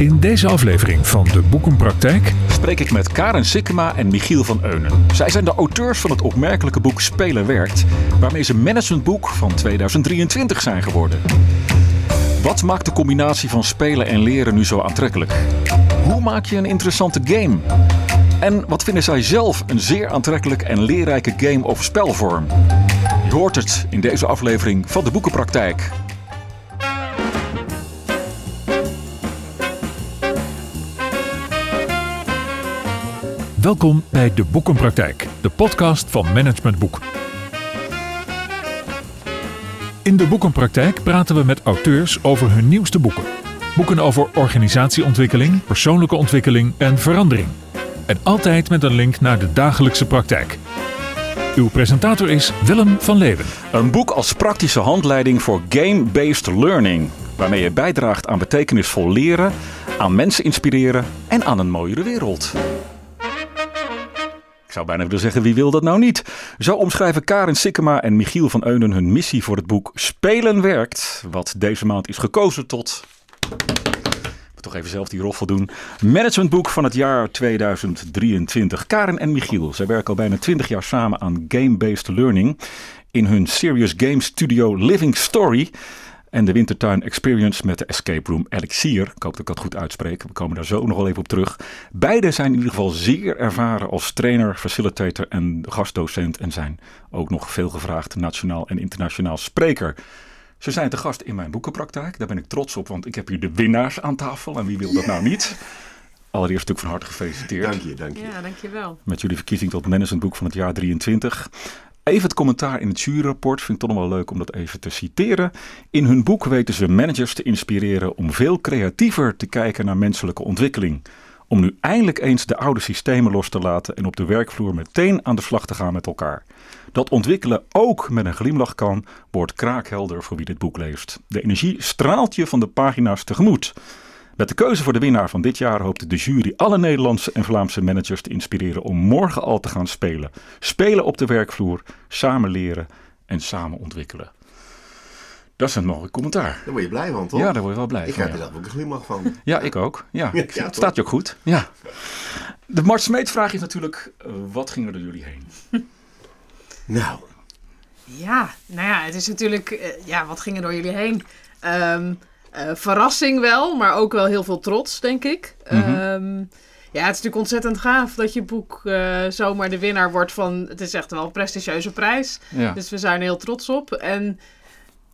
In deze aflevering van de Boekenpraktijk spreek ik met Karen Sikkema en Michiel van Eunen. Zij zijn de auteurs van het opmerkelijke boek Spelen werkt, waarmee ze managementboek van 2023 zijn geworden. Wat maakt de combinatie van spelen en leren nu zo aantrekkelijk? Hoe maak je een interessante game? En wat vinden zij zelf een zeer aantrekkelijk en leerrijke game of spelvorm? Je hoort het in deze aflevering van de Boekenpraktijk. Welkom bij de Boekenpraktijk, de podcast van Management Boek. In de Boekenpraktijk praten we met auteurs over hun nieuwste boeken. Boeken over organisatieontwikkeling, persoonlijke ontwikkeling en verandering. En altijd met een link naar de dagelijkse praktijk. Uw presentator is Willem van Leeuwen. Een boek als praktische handleiding voor game-based learning. Waarmee je bijdraagt aan betekenisvol leren, aan mensen inspireren en aan een mooiere wereld. Ik zou bijna willen zeggen, wie wil dat nou niet? Zo omschrijven Karin Sikkema en Michiel van Eunen hun missie voor het boek Spelen werkt. Wat deze maand is gekozen tot toch even zelf die roffel doen. Managementboek van het jaar 2023. Karen en Michiel, zij werken al bijna 20 jaar samen aan game-based learning. In hun Serious Game Studio Living Story. En de Wintertuin Experience met de Escape Room Elixir. Ik hoop dat ik dat goed uitspreek. We komen daar zo nog wel even op terug. Beide zijn in ieder geval zeer ervaren als trainer, facilitator en gastdocent. En zijn ook nog veel gevraagd nationaal en internationaal spreker. Ze zijn te gast in mijn boekenpraktijk. Daar ben ik trots op, want ik heb hier de winnaars aan tafel. En wie wil dat nou niet? Allereerst natuurlijk van harte gefeliciteerd. Dank je, dank je. Ja, dankjewel. Met jullie verkiezing tot managementboek van het jaar 23. Even het commentaar in het juryrapport. Vind ik toch wel leuk om dat even te citeren. In hun boek weten ze managers te inspireren om veel creatiever te kijken naar menselijke ontwikkeling. Om nu eindelijk eens de oude systemen los te laten en op de werkvloer meteen aan de slag te gaan met elkaar. Dat ontwikkelen ook met een glimlach kan, wordt kraakhelder voor wie dit boek leest. De energie straalt je van de pagina's tegemoet. Met de keuze voor de winnaar van dit jaar hoopt de jury alle Nederlandse en Vlaamse managers te inspireren om morgen al te gaan spelen. Spelen op de werkvloer, samen leren en samen ontwikkelen. Dat is een mooi commentaar. Daar word je blij van, toch? Ja, daar word je wel blij ik van. heb ja. er zelf ook een glimlach van. Ja, ik ook. Ja, staat je ook goed. Ja. De Mart Smeet vraag is natuurlijk, eh, wat ging er door jullie heen? Nou, Ja, nou ja, het is natuurlijk... eh, ja, wat ging er door jullie heen? Ehm, eh, verrassing wel, maar ook wel heel veel trots, denk ik. Mhm. Ehm, ja, het is natuurlijk ontzettend gaaf dat je boek eh, zomaar de winnaar wordt van... Het is echt wel een prestigieuze prijs. Ja. Dus we zijn er heel trots op. En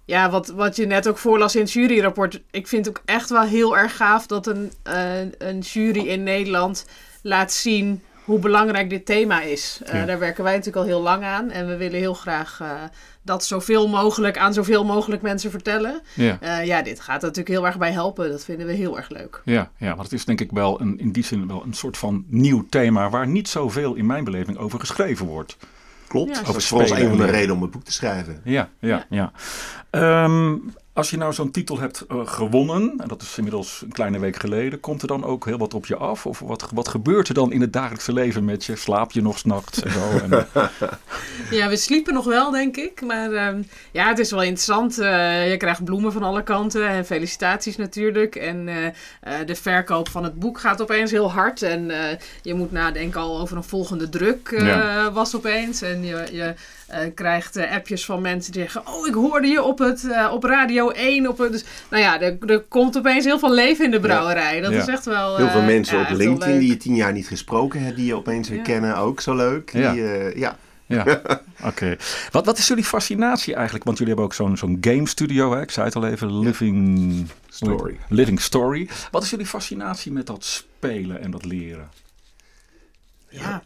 ja, wat, wat je net ook voorlas in het juryrapport. Ik vind ook echt wel heel erg gaaf dat een, eh, een jury in Nederland laat zien hoe belangrijk dit thema is. Eh, Ja. Daar werken wij natuurlijk al heel lang aan. En we willen heel graag eh, dat zoveel mogelijk aan zoveel mogelijk mensen vertellen. Ja. Eh, ja, dit gaat er natuurlijk heel erg bij helpen. Dat vinden we heel erg leuk. Ja, ja, want het is denk ik wel een, in die zin wel een soort van nieuw thema waar niet zoveel in mijn beleving over geschreven wordt. klopt. Ja, dat is voor ons een van de redenen om het boek te schrijven. Ja, ja, ja. Ehm, als je nou zo'n titel hebt eh, gewonnen, en dat is inmiddels een kleine week geleden, komt er dan ook heel wat op je af? Of wat, wat gebeurt er dan in het dagelijkse leven met je? Slaap je nog s'nachts en zo? En, Ja, we sliepen nog wel, denk ik. Maar ehm, ja, het is wel interessant. Eh, je krijgt bloemen van alle kanten. En felicitaties natuurlijk. En eh, eh, de verkoop van het boek gaat opeens heel hard. En eh, je moet nadenken al over een volgende druk eh, Ja. was opeens. En je, je eh, krijgt eh, appjes van mensen die zeggen... Oh, ik hoorde je op, het, eh, op Radio 1. Op het, dus, nou ja, er, er komt opeens heel veel leven in de brouwerij. Dat Ja. is echt wel... Heel veel mensen ja, op LinkedIn die je tien jaar niet gesproken hebt, die je opeens weer Ja. kennen. Ook zo leuk. Ja. Die, eh, ja. ja, oké. Wat, wat is jullie fascinatie eigenlijk? Want jullie hebben ook zo'n zo'n game studio, hè? ik zei het al even, Living Story. Living Story. Wat is jullie fascinatie met dat spelen en dat leren? Ja,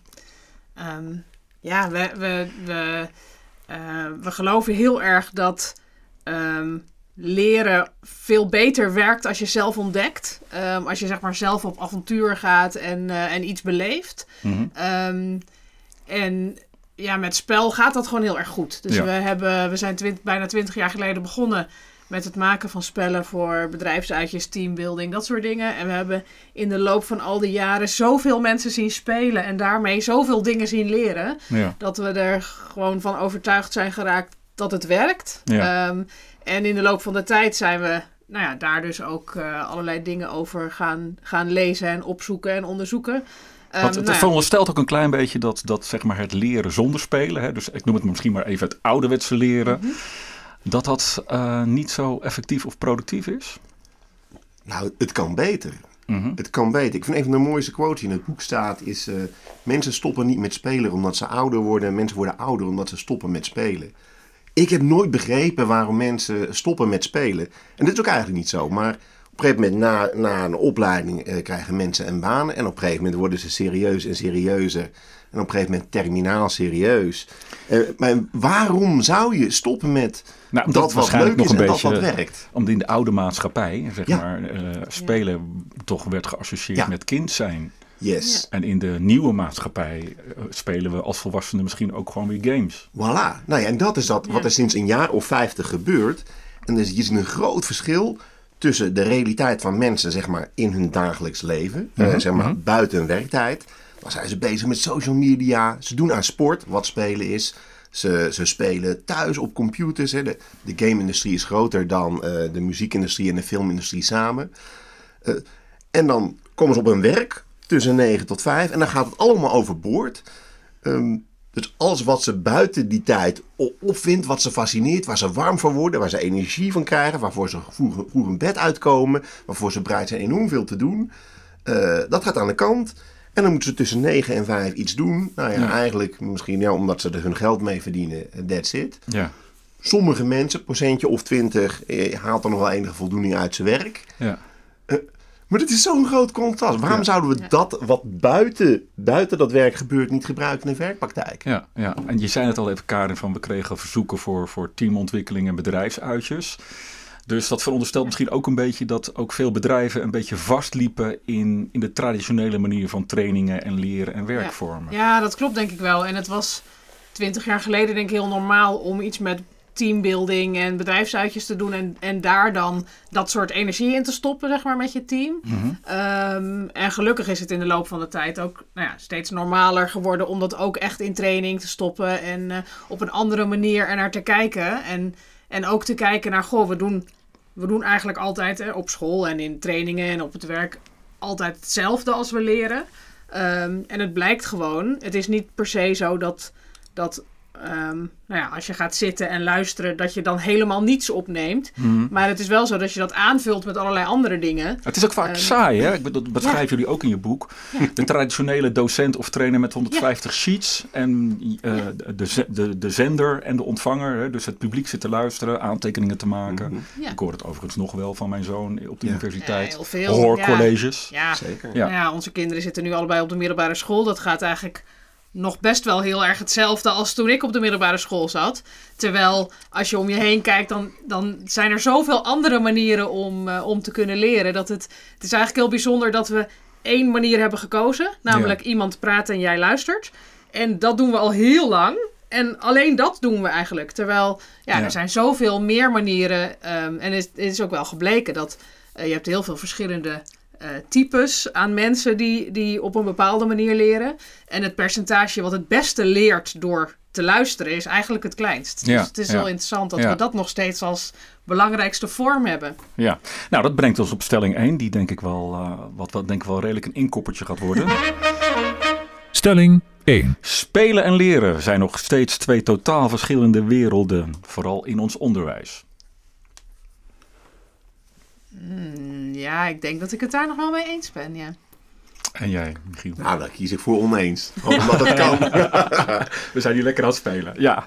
Ehm, ja we, we, we, eh, we geloven heel erg dat ehm, leren veel beter werkt als je zelf ontdekt. Ehm, als je zeg maar zelf op avontuur gaat en, eh, en iets beleeft. Mhm. Ehm, en ja, met spel gaat dat gewoon heel erg goed. Dus Ja. we, hebben, we zijn twint- bijna twintig jaar geleden begonnen met het maken van spellen voor bedrijfsuitjes, teambuilding, dat soort dingen. En we hebben in de loop van al die jaren zoveel mensen zien spelen en daarmee zoveel dingen zien leren, Ja. dat we er gewoon van overtuigd zijn geraakt dat het werkt. Ja. Ehm, en in de loop van de tijd zijn we nou ja, daar dus ook eh, allerlei dingen over gaan, gaan lezen en opzoeken en onderzoeken. Want Ehm, het nou ja, veronderstelt ook een klein beetje dat, dat zeg maar het leren zonder spelen, hè, dus ik noem het misschien maar even het ouderwetse leren, Mhm. Dat dat eh, niet zo effectief of productief is. Nou, het kan beter. Mhm. Het kan beter. Ik vind een van de mooiste quotes die in het boek staat is... eh, mensen stoppen niet met spelen omdat ze ouder worden. Mensen worden ouder omdat ze stoppen met spelen. Ik heb nooit begrepen waarom mensen stoppen met spelen. En dit is ook eigenlijk niet zo. Maar op een gegeven moment na, na een opleiding eh, krijgen mensen een baan. En op een gegeven moment worden ze serieus en serieuzer. En op een gegeven moment terminaal serieus. Eh, maar waarom zou je stoppen met Nou, omdat dat wat waarschijnlijk leuk is nog en een dat wat beetje- werkt? Omdat in de oude maatschappij, zeg Ja. maar, eh, spelen toch werd geassocieerd Ja. met kind zijn. Yes. En in de nieuwe maatschappij eh, spelen we als volwassenen misschien ook gewoon weer games. Voilà. Nou ja, en dat is dat wat er sinds een jaar of vijftig gebeurt. En dus je ziet een groot verschil tussen de realiteit van mensen, zeg maar, in hun dagelijks leven. eh, zeg maar, buiten hun werktijd. Dan zijn ze bezig met social media. Ze doen aan sport, wat spelen is. Ze, ze spelen thuis op computers. Hè. De, de game-industrie is groter dan eh, de muziekindustrie en de filmindustrie samen. Eh, en dan komen ze op hun werk tussen 9 tot 5 en dan gaat het allemaal overboord. Ehm, dus alles wat ze buiten die tijd opvindt, wat ze fascineert, waar ze warm van worden, waar ze energie van krijgen, waarvoor ze vroeg, vroeg hun bed uitkomen, waarvoor ze bereid zijn enorm veel te doen, eh, dat gaat aan de kant. En dan moeten ze tussen 9 en 5 iets doen. Nou ja, Ja. eigenlijk misschien ja, omdat ze er hun geld mee verdienen. eh, That's it. Ja, Sommige mensen, procentje of 20, eh, haalt er nog wel enige voldoening uit zijn werk. ja. Maar dit is zo'n groot contrast. Waarom zouden we dat wat buiten, buiten dat werk gebeurt niet gebruiken in de werkpraktijk? Ja, ja, en je zei het al even, Karin, van we kregen verzoeken voor, voor teamontwikkeling en bedrijfsuitjes. Dus dat veronderstelt misschien ook een beetje dat ook veel bedrijven een beetje vastliepen in, in de traditionele manier van trainingen en leren en werkvormen. Ja, dat klopt denk ik wel. En het was twintig jaar geleden denk ik heel normaal om iets met teambuilding en bedrijfsuitjes te doen. En, en daar dan dat soort energie in te stoppen, zeg maar, met je team. Ehm, en gelukkig is het in de loop van de tijd ook nou ja, steeds normaler geworden om dat ook echt in training te stoppen. En eh, op een andere manier er naar te kijken. En, en ook te kijken naar, goh, we doen, we doen eigenlijk altijd hè, op school en in trainingen en op het werk altijd hetzelfde als we leren. Ehm, en het blijkt gewoon, het is niet per se zo dat, dat ehm, nou ja, als je gaat zitten en luisteren, dat je dan helemaal niets opneemt. Mhm. Maar het is wel zo dat je dat aanvult met allerlei andere dingen. Het is ook vaak Ehm, saai, hè? Ik bedoel, Dat beschrijven jullie ook in je boek. Ja. De traditionele docent of trainer met 150 sheets. En eh, de, de, de zender en de ontvanger. Hè? Dus het publiek zit te luisteren, aantekeningen te maken. Mhm. Ja. Ik hoor het overigens nog wel van mijn zoon op de Ja. universiteit. Ja, heel veel, Hoorcolleges. Ja, Zeker. Ja. Nou ja, onze kinderen zitten nu allebei op de middelbare school. Dat gaat eigenlijk nog best wel heel erg hetzelfde als toen ik op de middelbare school zat. Terwijl als je om je heen kijkt, dan, dan zijn er zoveel andere manieren om, eh, om te kunnen leren. Dat het, het is eigenlijk heel bijzonder dat we één manier hebben gekozen. Namelijk iemand praat en jij luistert. En dat doen we al heel lang. En alleen dat doen we eigenlijk. Terwijl ja, Ja. er zijn zoveel meer manieren. ehm, en het, het is ook wel gebleken dat eh, je hebt heel veel verschillende eh, types aan mensen die, die op een bepaalde manier leren. En het percentage wat het beste leert door te luisteren is eigenlijk het kleinst. Ja, dus het is ja. heel interessant dat Ja. we dat nog steeds als belangrijkste vorm hebben. Ja, nou dat brengt ons op stelling 1, die denk ik wel, eh, wat, wat denk ik wel redelijk een inkoppertje gaat worden. Stelling 1. Spelen en leren zijn nog steeds twee totaal verschillende werelden, vooral in ons onderwijs. Hmm, ja, ik denk dat ik het daar nog wel mee eens ben, ja. En jij, Michiel? Nou, daar kies ik voor oneens. Omdat het kan. We zijn hier lekker aan het spelen. Ja.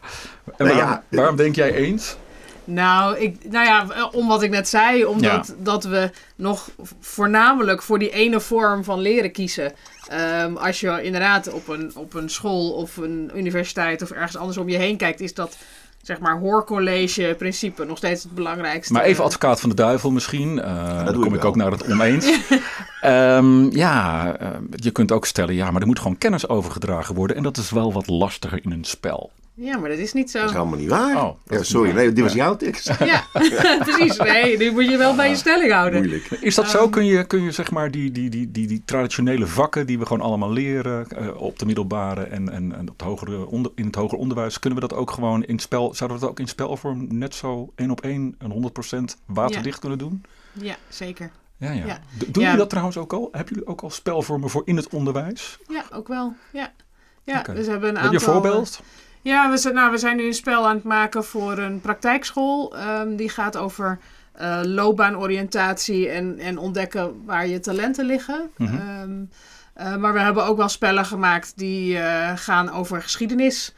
En Nee, waarom, ja. waarom denk jij eens? Nou, ik, nou ja, eh, om wat ik net zei, omdat dat we nog voornamelijk voor die ene vorm van leren kiezen. Ehm, als je inderdaad op een, op een school of een universiteit of ergens anders om je heen kijkt, is dat zeg maar hoorcollege principe nog steeds het belangrijkste. Maar even advocaat van de duivel misschien. Eh, dan kom ik wel. ook naar het oneens. Ehm, ja, eh, je kunt ook stellen, ja, maar er moet gewoon kennis overgedragen worden. En dat is wel wat lastiger in een spel. Ja, maar dat is niet zo. Dat is helemaal niet waar. Oh, ja, sorry, waar. nee, dit was jouw tekst. Ja, precies. Nee, nu moet je wel bij je stelling houden. Moeilijk. Is dat zo? Kun je, kun je zeg maar die, die, die, die, die traditionele vakken die we gewoon allemaal leren eh, op de middelbare en, en, en op het hogere onder, in het hoger onderwijs, kunnen we dat ook gewoon in spel, zouden we dat ook in spelvorm net zo één op één en 100% waterdicht kunnen doen? Ja, zeker. Ja, ja. Doen Ja. jullie dat trouwens ook al? Hebben jullie ook al spelvormen voor in het onderwijs? Ja, ook wel. Ja. Ja, Oké. dus we hebben een Heb aantal... je een voorbeeld? Ja, we zijn, nou, we zijn nu een spel aan het maken voor een praktijkschool. Ehm, die gaat over eh, loopbaanoriëntatie en, en ontdekken waar je talenten liggen. Mhm. Ehm, eh, maar we hebben ook wel spellen gemaakt die eh, gaan over geschiedenis.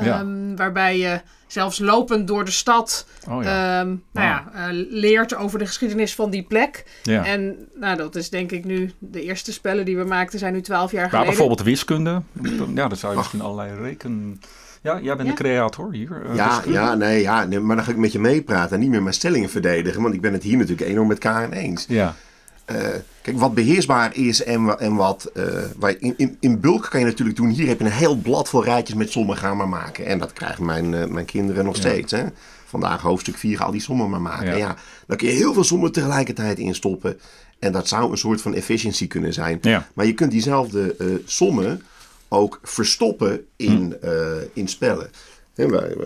Ja. Ehm, Waarbij je zelfs lopend door de stad Oh ja. nou ja, leert over de geschiedenis van die plek. ja. En nou, dat is denk ik nu de eerste spellen die we maakten zijn nu twaalf jaar Maar geleden. bijvoorbeeld wiskunde. Ja, dan zou je misschien allerlei reken... Ja, jij bent Ja. de creator hier. eh, Ja, wiskunde. ja, nee, ja, nee, maar dan ga ik met je meepraten en niet meer mijn stellingen verdedigen. Want ik ben het hier natuurlijk enorm met Karen eens. Ja, Eh, kijk, wat beheersbaar is en, wa- en wat... eh, waar in, in, in bulk kan je natuurlijk doen. Hier heb je een heel blad vol rijtjes met sommen gaan maar maken. En dat krijgen mijn, eh, mijn kinderen nog Ja. steeds. Hè? Vandaag hoofdstuk 4, ga al die sommen maar maken. Ja. Dan kun je heel veel sommen tegelijkertijd instoppen. En dat zou een soort van efficiency kunnen zijn. ja. Maar je kunt diezelfde eh, sommen ook verstoppen in, Hm. eh, in spellen. Wij,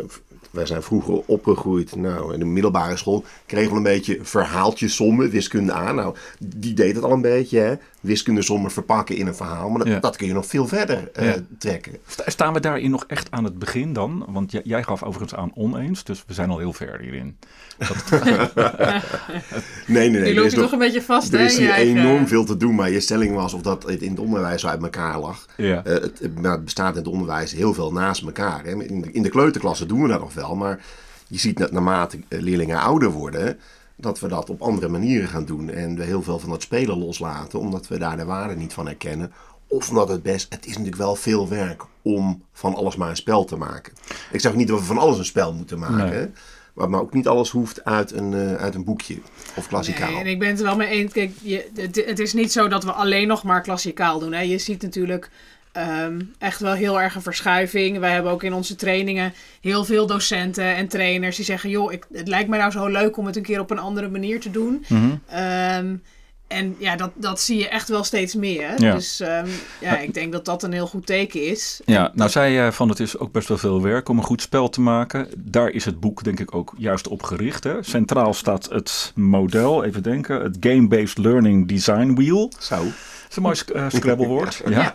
wij zijn vroeger opgegroeid. Nou, in de middelbare school kregen we een beetje verhaaltjesommen, wiskunde aan. Nou, die deed het al een beetje. Hè? Wiskundesommen verpakken in een verhaal. Maar dat, Ja. dat kun je nog veel verder eh, Ja. trekken. Sta- Staan we daarin nog echt aan het begin dan? Want jij, jij gaf overigens aan oneens, dus we zijn al heel ver hierin. Nee, nee, nee. Die er loop is je nog- toch een beetje vast, Er hè? is hier enorm veel te doen, maar je stelling was of dat het in het onderwijs zo uit elkaar lag. Ja. Eh, het, nou, het bestaat in het onderwijs heel veel naast elkaar. Hè. In, de, in de kleuterklassen doen we dat nog wel, maar je ziet dat naarmate eh, leerlingen ouder worden, dat we dat op andere manieren gaan doen. En we heel veel van dat spelen loslaten, omdat we daar de waarde niet van herkennen. Of omdat het best, het is natuurlijk wel veel werk om van alles maar een spel te maken. Ik zeg niet dat we van alles een spel moeten maken. Nee. Maar, maar ook niet alles hoeft uit een, eh, uit een boekje of klassikaal. Nee, en ik ben het er wel mee eens. Kijk, je, het, het is niet zo dat we alleen nog maar klassikaal doen. Hè. Je ziet natuurlijk ehm, echt wel heel erg een verschuiving. Wij hebben ook in onze trainingen heel veel docenten en trainers die zeggen: joh, ik, het lijkt mij nou zo leuk om het een keer op een andere manier te doen. Mhm. Ehm, en ja, dat, dat zie je echt wel steeds meer. Ja. Dus ehm, ja, ik denk dat dat een heel goed teken is. Ja, nou zei jij van het is ook best wel veel werk om een goed spel te maken. Daar is het boek denk ik ook juist op gericht. Hè? Centraal staat het model, even denken, het Game-Based Learning Design Wheel. Zo. Is een mooi sc- eh, Scrabble-woord. ja.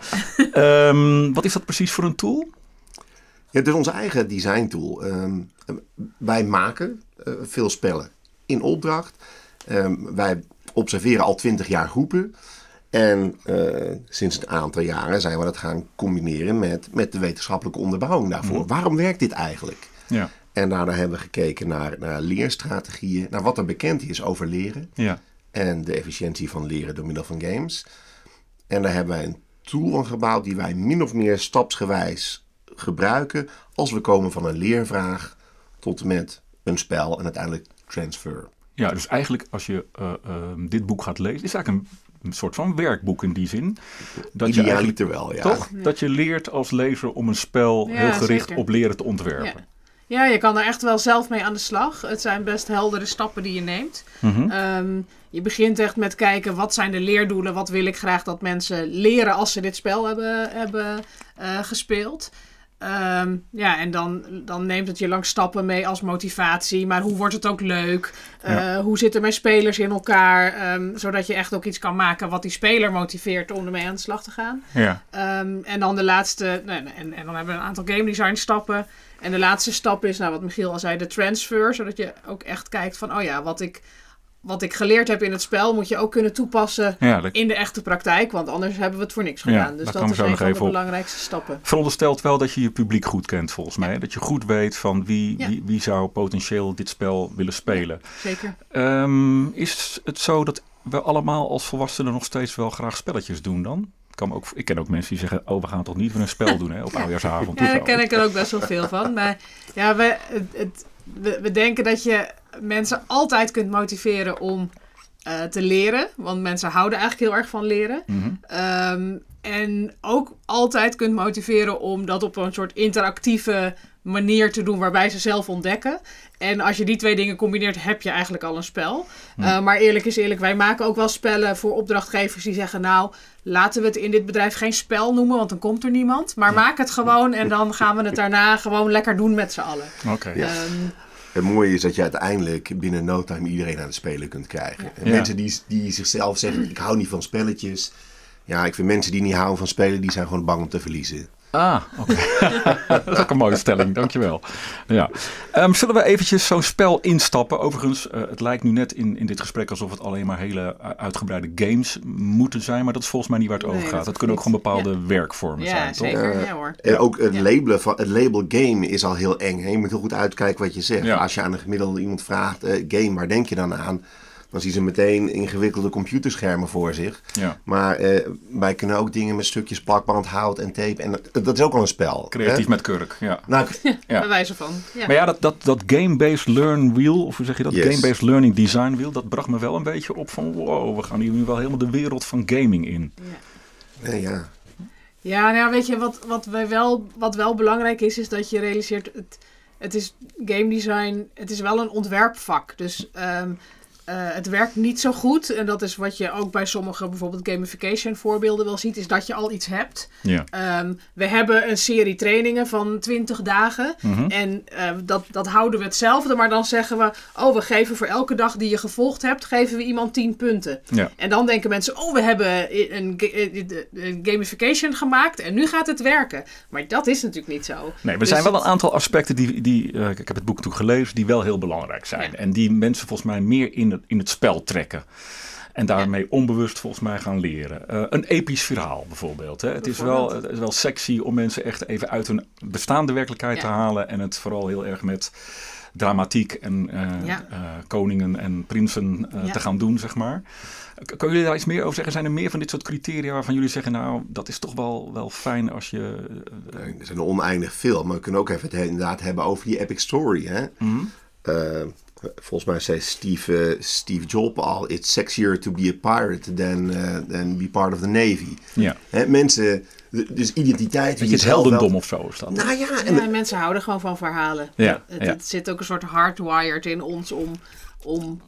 Ehm, wat is dat precies voor een tool? Ja, het is onze eigen design tool. Ehm, wij maken eh, veel spellen in opdracht. Ehm, wij observeren al twintig jaar groepen. En eh, sinds een aantal jaren zijn we dat gaan combineren met, met de wetenschappelijke onderbouwing daarvoor. Waarom werkt dit eigenlijk? Ja, En daarna hebben we gekeken naar, naar leerstrategieën, naar wat er bekend is over leren ja. en de efficiëntie van leren door middel van games. En daar hebben wij een tool van gebouwd die wij min of meer stapsgewijs gebruiken als we komen van een leervraag tot en met een spel en uiteindelijk transfer. ja, dus eigenlijk als je eh, ehm, dit boek gaat lezen, is het eigenlijk een, een soort van werkboek in die zin. Dat je eigenlijk, Idealiter wel, ja. toch? Dat je leert als lezer om een spel Ja, heel gericht zeker. op leren te ontwerpen. Ja. Ja, je kan er echt wel zelf mee aan de slag. Het zijn best heldere stappen die je neemt. Mhm. Ehm, je begint echt met kijken wat zijn de leerdoelen, wat wil ik graag dat mensen leren als ze dit spel hebben, hebben eh, gespeeld. Ehm, ja, en dan, dan neemt het je langs stappen mee als motivatie. Maar hoe wordt het ook leuk? Eh, Ja. Hoe zitten mijn spelers in elkaar? Ehm, zodat je echt ook iets kan maken wat die speler motiveert om ermee aan de slag te gaan. Ja. Ehm, en dan de laatste, nee, en, en dan hebben we een aantal game design stappen. En de laatste stap is, nou wat Michiel al zei, de transfer. Zodat je ook echt kijkt van, oh ja, wat ik, wat ik geleerd heb in het spel moet je ook kunnen toepassen Ja, dat in de echte praktijk. Want anders hebben we het voor niks Ja, gedaan. dus daar dat komen is een van de belangrijkste stappen. veronderstelt wel dat je je publiek goed kent, volgens mij. Dat je goed weet van wie, Ja. wie, wie zou potentieel dit spel willen spelen. Zeker. Ehm, is het zo dat we allemaal als volwassenen nog steeds wel graag spelletjes doen dan? Ik, kan ook, ik ken ook mensen die zeggen, oh, we gaan toch niet weer een spel doen hè, op oudejaarsavond. Ja, daar ken ik er ook best wel veel van. Maar ja, we, het, het- we, we denken dat je mensen altijd kunt motiveren om eh, te leren. Want mensen houden eigenlijk heel erg van leren. Ehm, en ook altijd kunt motiveren om dat op een soort interactieve manier te doen waarbij ze zelf ontdekken. En als je die twee dingen combineert, heb je eigenlijk al een spel. Uh, maar eerlijk is eerlijk, wij maken ook wel spellen voor opdrachtgevers die zeggen: Nou, laten we het in dit bedrijf geen spel noemen, want dan komt er niemand. Maar maak het gewoon en dan gaan we het daarna gewoon lekker doen met z'n allen. Oké. Ja. Ehm, Het mooie is dat je uiteindelijk binnen no time iedereen aan het spelen kunt krijgen. En Ja. Mensen die, die zichzelf zeggen, ik hou niet van spelletjes. Ja, ik vind mensen die niet houden van spelen, die zijn gewoon bang om te verliezen. Ah, oké. dat is ook een mooie stelling, dankjewel. Ja. Ehm, zullen we eventjes zo'n spel instappen? Overigens, eh, het lijkt nu net in, in dit gesprek alsof het alleen maar hele uh, uitgebreide games moeten zijn. Maar dat is volgens mij niet waar het Nee, over gaat. dat Het kunnen ook gewoon bepaalde werkvormen ja, zijn, toch? zeker. ja hoor. En ook het, Ja. labelen van, het label game is al heel eng. Hè? Je moet heel goed uitkijken wat je zegt. Ja. Als je aan een gemiddelde iemand vraagt, eh, game, waar denk je dan aan? Dan zien ze meteen ingewikkelde computerschermen voor zich. Ja. Maar eh, wij kunnen ook dingen met stukjes plakband, hout en tape. En dat, dat is ook al een spel. Creatief hè? met kurk, ja. Nou, Ja. Bij wijze van. Ja. Maar ja, dat, dat, dat game-based learn wheel, of hoe zeg je dat? Yes. Game-based learning design wheel, dat bracht me wel een beetje op van wow, we gaan hier nu wel helemaal de wereld van gaming in. nee, ja. Ja, nou ja, weet je, wat, wat, wij wel, wat wel belangrijk is, is dat je realiseert, het, het is game design, het is wel een ontwerpvak. Dus ehm, eh, het werkt niet zo goed. En dat is wat je ook bij sommige bijvoorbeeld gamification voorbeelden wel ziet, is dat je al iets hebt. Ja. Ehm, we hebben een serie trainingen van 20 dagen. Mhm. En eh, dat, dat houden we hetzelfde. Maar dan zeggen we: Oh, we geven voor elke dag die je gevolgd hebt, geven we iemand 10 punten. Ja. En dan denken mensen: Oh, we hebben een, ga- een gamification gemaakt en nu gaat het werken. Maar dat is natuurlijk niet zo. Nee, er Dus zijn wel het- een aantal aspecten die, die eh, ik heb het boek natuurlijk gelezen, die wel heel belangrijk zijn. Ja. En die mensen volgens mij meer in het, in het spel trekken. En daarmee onbewust volgens mij gaan leren. Eh, een episch verhaal bijvoorbeeld. Hè. Het, is wel, het is wel sexy om mensen echt even uit hun bestaande werkelijkheid Ja. te halen. En het vooral heel erg met dramatiek en eh, Ja. eh, koningen en prinsen eh, Ja. te gaan doen, zeg maar. K- Kunnen jullie daar iets meer over zeggen? Zijn er meer van dit soort criteria waarvan jullie zeggen, nou, dat is toch wel, wel fijn als je... Er zijn oneindig veel. Maar we kunnen ook even het inderdaad hebben over die epic story. Hè? mhm. Eh, volgens mij zei Steve, eh, Steve Jobs al: It's sexier to be a pirate than, eh, than be part of the Navy. Ja. Hè, mensen, dus identiteit. het wel- heldendom of zo is dat. Nou ja, en Ja, en mensen houden gewoon van verhalen. Ja, Het, ja. het zit ook een soort hardwired in ons om, om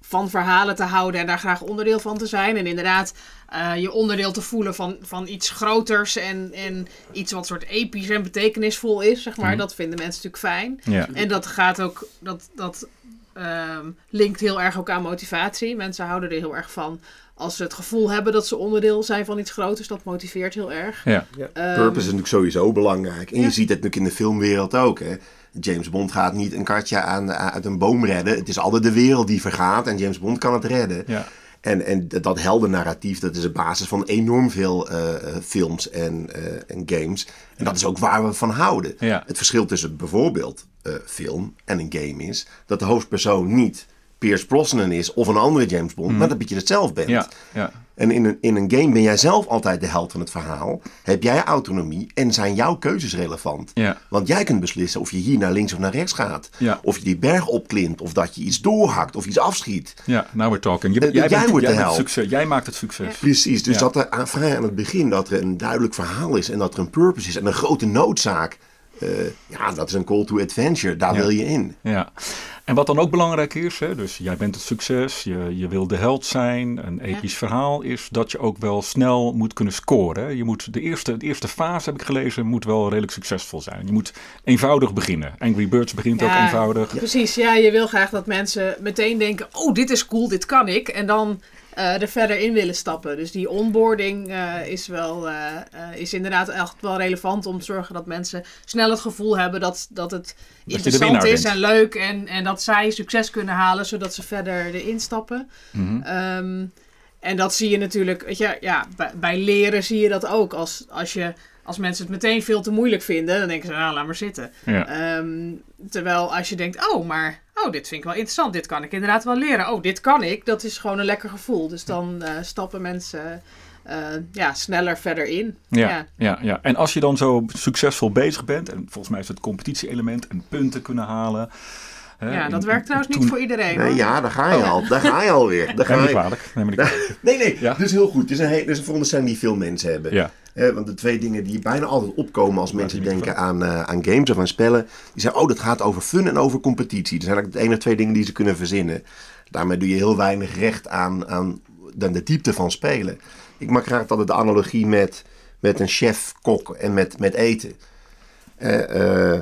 van verhalen te houden en daar graag onderdeel van te zijn. En inderdaad, eh, je onderdeel te voelen van, van iets groters en, en iets wat soort episch en betekenisvol is, zeg maar. Mhm. Dat vinden mensen natuurlijk fijn. Ja. En dat gaat ook, dat, dat ehm, linkt heel erg ook aan motivatie. Mensen houden er heel erg van als ze het gevoel hebben dat ze onderdeel zijn van iets groters. Dat motiveert heel erg. Ja. Ehm, purpose is natuurlijk sowieso belangrijk. En ja. je ziet het natuurlijk in de filmwereld ook. Hè? James Bond gaat niet een katje aan, uit een boom redden. Het is altijd de wereld die vergaat en James Bond kan het redden. Ja. En, en dat heldennarratief, dat is de basis van enorm veel eh, eh, films en, eh, en games. En dat is ook waar we van houden. Ja. Het verschil tussen bijvoorbeeld eh, film en een game is dat de hoofdpersoon niet Pierce Brosnan is of een andere James Bond, maar dat je het zelf bent. Ja. Ja. En in een, in een game ben jij zelf altijd de held van het verhaal. Heb jij autonomie en zijn jouw keuzes relevant. Ja. Want jij kunt beslissen of je hier naar links of naar rechts gaat. Ja. Of je die berg opklimt. Of dat je iets doorhakt of iets afschiet. Ja, now we're talking. Je, Eh, jij, jij bent, wordt jij, de held. succes. jij maakt het succes. Precies. Dus dat er aan, vrij aan het begin dat er een duidelijk verhaal is. En dat er een purpose is. En een grote noodzaak. eh, ja, dat is een call to adventure. Daar wil je in. Ja. En wat dan ook belangrijk is, hè, dus jij bent het succes, je, je wil de held zijn, een episch verhaal, is dat je ook wel snel moet kunnen scoren. hè. Je moet de, eerste, de eerste fase, heb ik gelezen, moet wel redelijk succesvol zijn. Je moet eenvoudig beginnen. Angry Birds begint ook eenvoudig. Precies, ja, je wil graag dat mensen meteen denken: oh, dit is cool, dit kan ik. En dan eh, er verder in willen stappen. Dus die onboarding eh, is, wel, eh, is inderdaad echt wel relevant om te zorgen dat mensen snel het gevoel hebben dat, dat het interessant is bent. en leuk. En, en dat zij succes kunnen halen zodat ze verder erin stappen. Mhm. Ehm, en dat zie je natuurlijk, weet je, ja, bij, bij leren zie je dat ook. Als, als, je, als mensen het meteen veel te moeilijk vinden, dan denken ze, nou, laat maar zitten. Ja. Ehm, terwijl als je denkt, oh, maar oh, dit vind ik wel interessant, dit kan ik inderdaad wel leren. Oh, dit kan ik, dat is gewoon een lekker gevoel. Dus dan eh, stappen mensen eh, ja, sneller verder in. Ja, ja. Ja, En als je dan zo succesvol bezig bent, en volgens mij is het competitie-element en punten kunnen halen, Hè, Ja, in- dat werkt trouwens niet voor iedereen. Nee, ja, daar ga je al. Daar ga je alweer. Daar Neem ga me niet je. kwalijk. Neem. Nee, nee, Ja. is heel goed. Het is een, een veronderstelling die veel mensen hebben. Ja. Eh, want de twee dingen die bijna altijd opkomen als mensen denken aan, eh, aan games of aan spellen, die zeggen, oh, dat gaat over fun en over competitie. Dat zijn eigenlijk de enige twee dingen die ze kunnen verzinnen. Daarmee doe je heel weinig recht aan, aan de, de diepte van spelen. Ik maak graag altijd de analogie met, met een chef-kok en met, met eten. Eh, eh,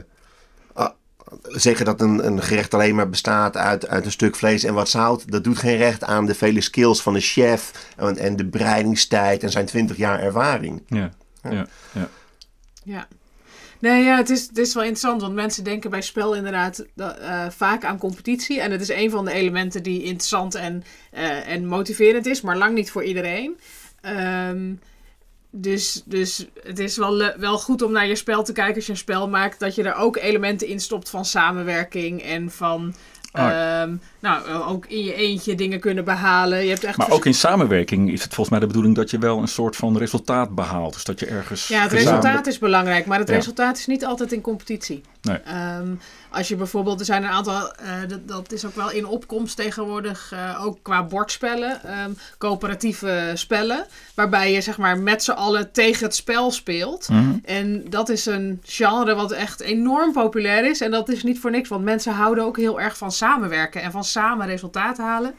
zeggen dat een, een gerecht alleen maar bestaat uit, uit een stuk vlees en wat zout, dat doet geen recht aan de vele skills van de chef en, en de bereidingstijd en zijn 20 jaar ervaring. Ja. Ja. Ja. Ja. Nee, ja, het, is, het is wel interessant, want mensen denken bij spel inderdaad eh, vaak aan competitie. En het is een van de elementen die interessant en, eh, en motiverend is, maar lang niet voor iedereen. Ehm, dus, dus het is wel, wel goed om naar je spel te kijken als je een spel maakt, dat je er ook elementen in stopt van samenwerking en van. Ah. ehm, nou, ook in je eentje dingen kunnen behalen. Je hebt echt Maar ook in samenwerking is het volgens mij de bedoeling dat je wel een soort van resultaat behaalt. Dus dat je ergens. Ja, het gezamenlijk- resultaat is belangrijk, maar het Ja. resultaat is niet altijd in competitie. Nee. Ehm, als je bijvoorbeeld, er zijn een aantal, eh, dat, dat is ook wel in opkomst tegenwoordig, eh, ook qua bordspellen, ehm, coöperatieve spellen, waarbij je zeg maar met z'n allen tegen het spel speelt. Mhm. En dat is een genre wat echt enorm populair is. En dat is niet voor niks, want mensen houden ook heel erg van samenwerken en van samen resultaat halen.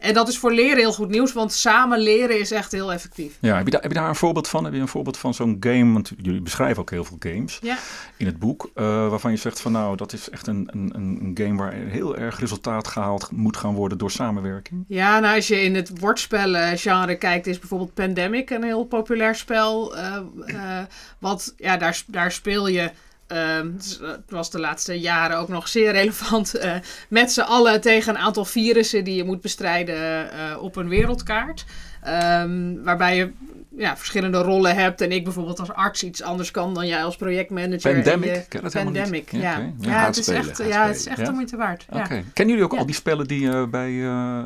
En dat is voor leren heel goed nieuws, want samen leren is echt heel effectief. Ja, heb je, daar, heb je daar een voorbeeld van? Heb je een voorbeeld van zo'n game? Want jullie beschrijven ook heel veel games Ja. in het boek. eh, waarvan je zegt van nou, dat is echt een, een, een game waar heel erg resultaat gehaald moet gaan worden door samenwerking. Ja, nou als je in het woordspellen-genre kijkt, is bijvoorbeeld Pandemic een heel populair spel. eh, eh, wat, ja, daar, daar speel je, het is- het was de laatste jaren ook nog zeer relevant, eh, met z'n allen tegen een aantal virussen die je moet bestrijden eh, op een wereldkaart. Ehm, waarbij je ja, verschillende rollen hebt en ik bijvoorbeeld als arts iets anders kan dan jij als projectmanager. Pandemic? je- ken. Pandemic, Ja, ja. Ja, Ja, het is echt, ja, het is echt Ja? de moeite waard. Ja. Oké. Kennen jullie ook Ja. al die spellen die eh, bij eh, eh,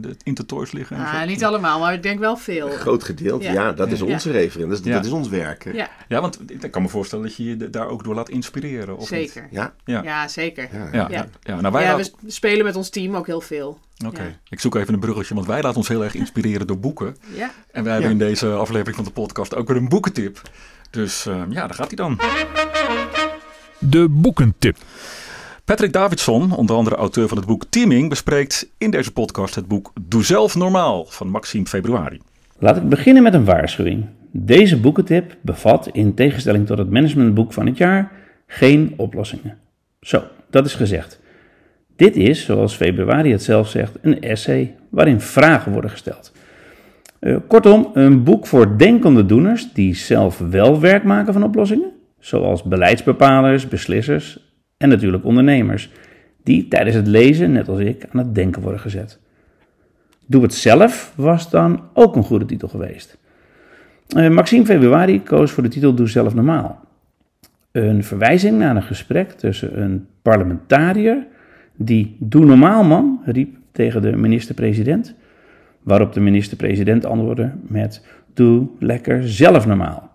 de Intertoys liggen? en Ah, zo? niet allemaal, maar ik denk wel veel. Een groot gedeelte, ja, Ja. dat is Ja. onze referent. Dat is, Ja. dat is ons werk. Ja, Ja, want ik kan me voorstellen dat je je daar ook door laat inspireren. Of niet? zeker. Ja, Ja. Ja, zeker. ja. Ja, Ja. ja. nou wij Ja, we spelen met ons team ook heel veel. Oké, Ja. ik zoek even een bruggetje, want wij laten ons heel erg inspireren door boeken. Ja. En wij hebben Ja. in deze aflevering van de podcast ook weer een boekentip. Dus eh, ja, daar gaat hij dan. De boekentip. Patrick Davidson, onder andere auteur van het boek Teaming, bespreekt in deze podcast het boek Doe zelf normaal van Maxime Februari. Laat ik beginnen met een waarschuwing. Deze boekentip bevat, in tegenstelling tot het managementboek van het jaar, geen oplossingen. Zo, dat is gezegd. Dit is, zoals Februari het zelf zegt, een essay waarin vragen worden gesteld. Eh, kortom, een boek voor denkende doeners die zelf wel werk maken van oplossingen, zoals beleidsbepalers, beslissers en natuurlijk ondernemers, die tijdens het lezen, net als ik, aan het denken worden gezet. Doe het zelf was dan ook een goede titel geweest. Eh, Maxime Februari koos voor de titel Doe zelf normaal. Een verwijzing naar een gesprek tussen een parlementariër die Doe normaal man riep tegen de minister-president, waarop de minister-president antwoordde met Doe lekker zelf normaal.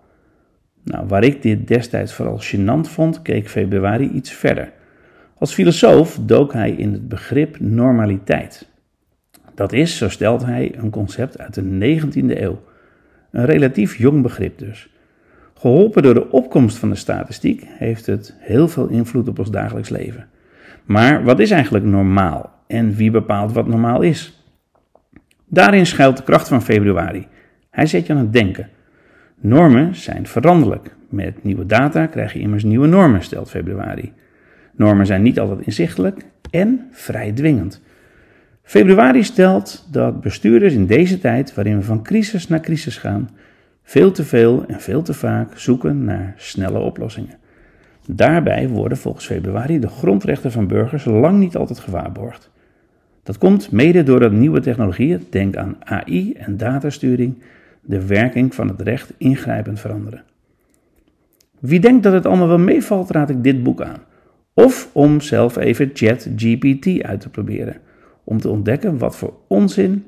Nou, waar ik dit destijds vooral gênant vond, keek Februari iets verder. Als filosoof dook hij in het begrip normaliteit. Dat is, zo stelt hij, een concept uit de 19e eeuw. Een relatief jong begrip dus. Geholpen door de opkomst van de statistiek heeft het heel veel invloed op ons dagelijks leven. Maar wat is eigenlijk normaal en wie bepaalt wat normaal is? Daarin schuilt de kracht van februari. Hij zet je aan het denken. Normen zijn veranderlijk. Met nieuwe data krijg je immers nieuwe normen, stelt februari. Normen zijn niet altijd inzichtelijk en vrij dwingend. Februari stelt dat bestuurders in deze tijd, waarin we van crisis naar crisis gaan, veel te veel en veel te vaak zoeken naar snelle oplossingen. Daarbij worden volgens Februari de grondrechten van burgers lang niet altijd gewaarborgd. Dat komt mede doordat nieuwe technologieën, denk aan AI en datasturing, de werking van het recht ingrijpend veranderen. Wie denkt dat het allemaal wel meevalt, raad ik dit boek aan. Of om zelf even ChatGPT uit te proberen om te ontdekken wat voor onzin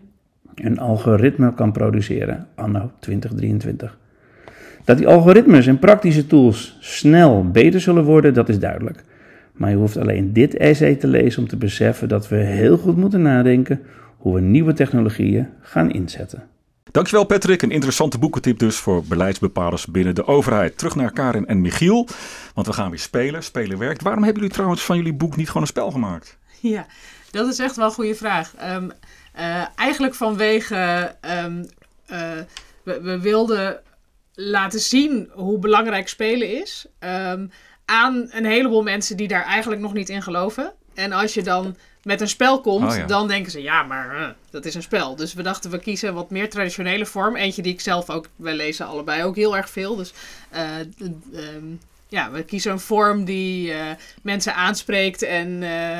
een algoritme kan produceren anno 2023. Dat die algoritmes en praktische tools snel beter zullen worden, dat is duidelijk. Maar je hoeft alleen dit essay te lezen om te beseffen dat we heel goed moeten nadenken hoe we nieuwe technologieën gaan inzetten. Dankjewel Patrick, een interessante boekentip dus voor beleidsbepalers binnen de overheid. Terug naar Karin en Michiel, want we gaan weer spelen. Spelen werkt. Waarom hebben jullie trouwens van jullie boek niet gewoon een spel gemaakt? Ja, dat is echt wel een goede vraag. Um, uh, eigenlijk vanwege, um, uh, we, we, wilden laten zien hoe belangrijk spelen is um, aan een heleboel mensen die daar eigenlijk nog niet in geloven. En als je dan met een spel komt, Oh ja. dan denken ze, ja, maar uh, dat is een spel. Dus we dachten, we kiezen wat meer traditionele vorm. Eentje die ik zelf ook, wij lezen allebei ook heel erg veel. Dus uh, um, ja, we kiezen een vorm die uh, mensen aanspreekt en uh,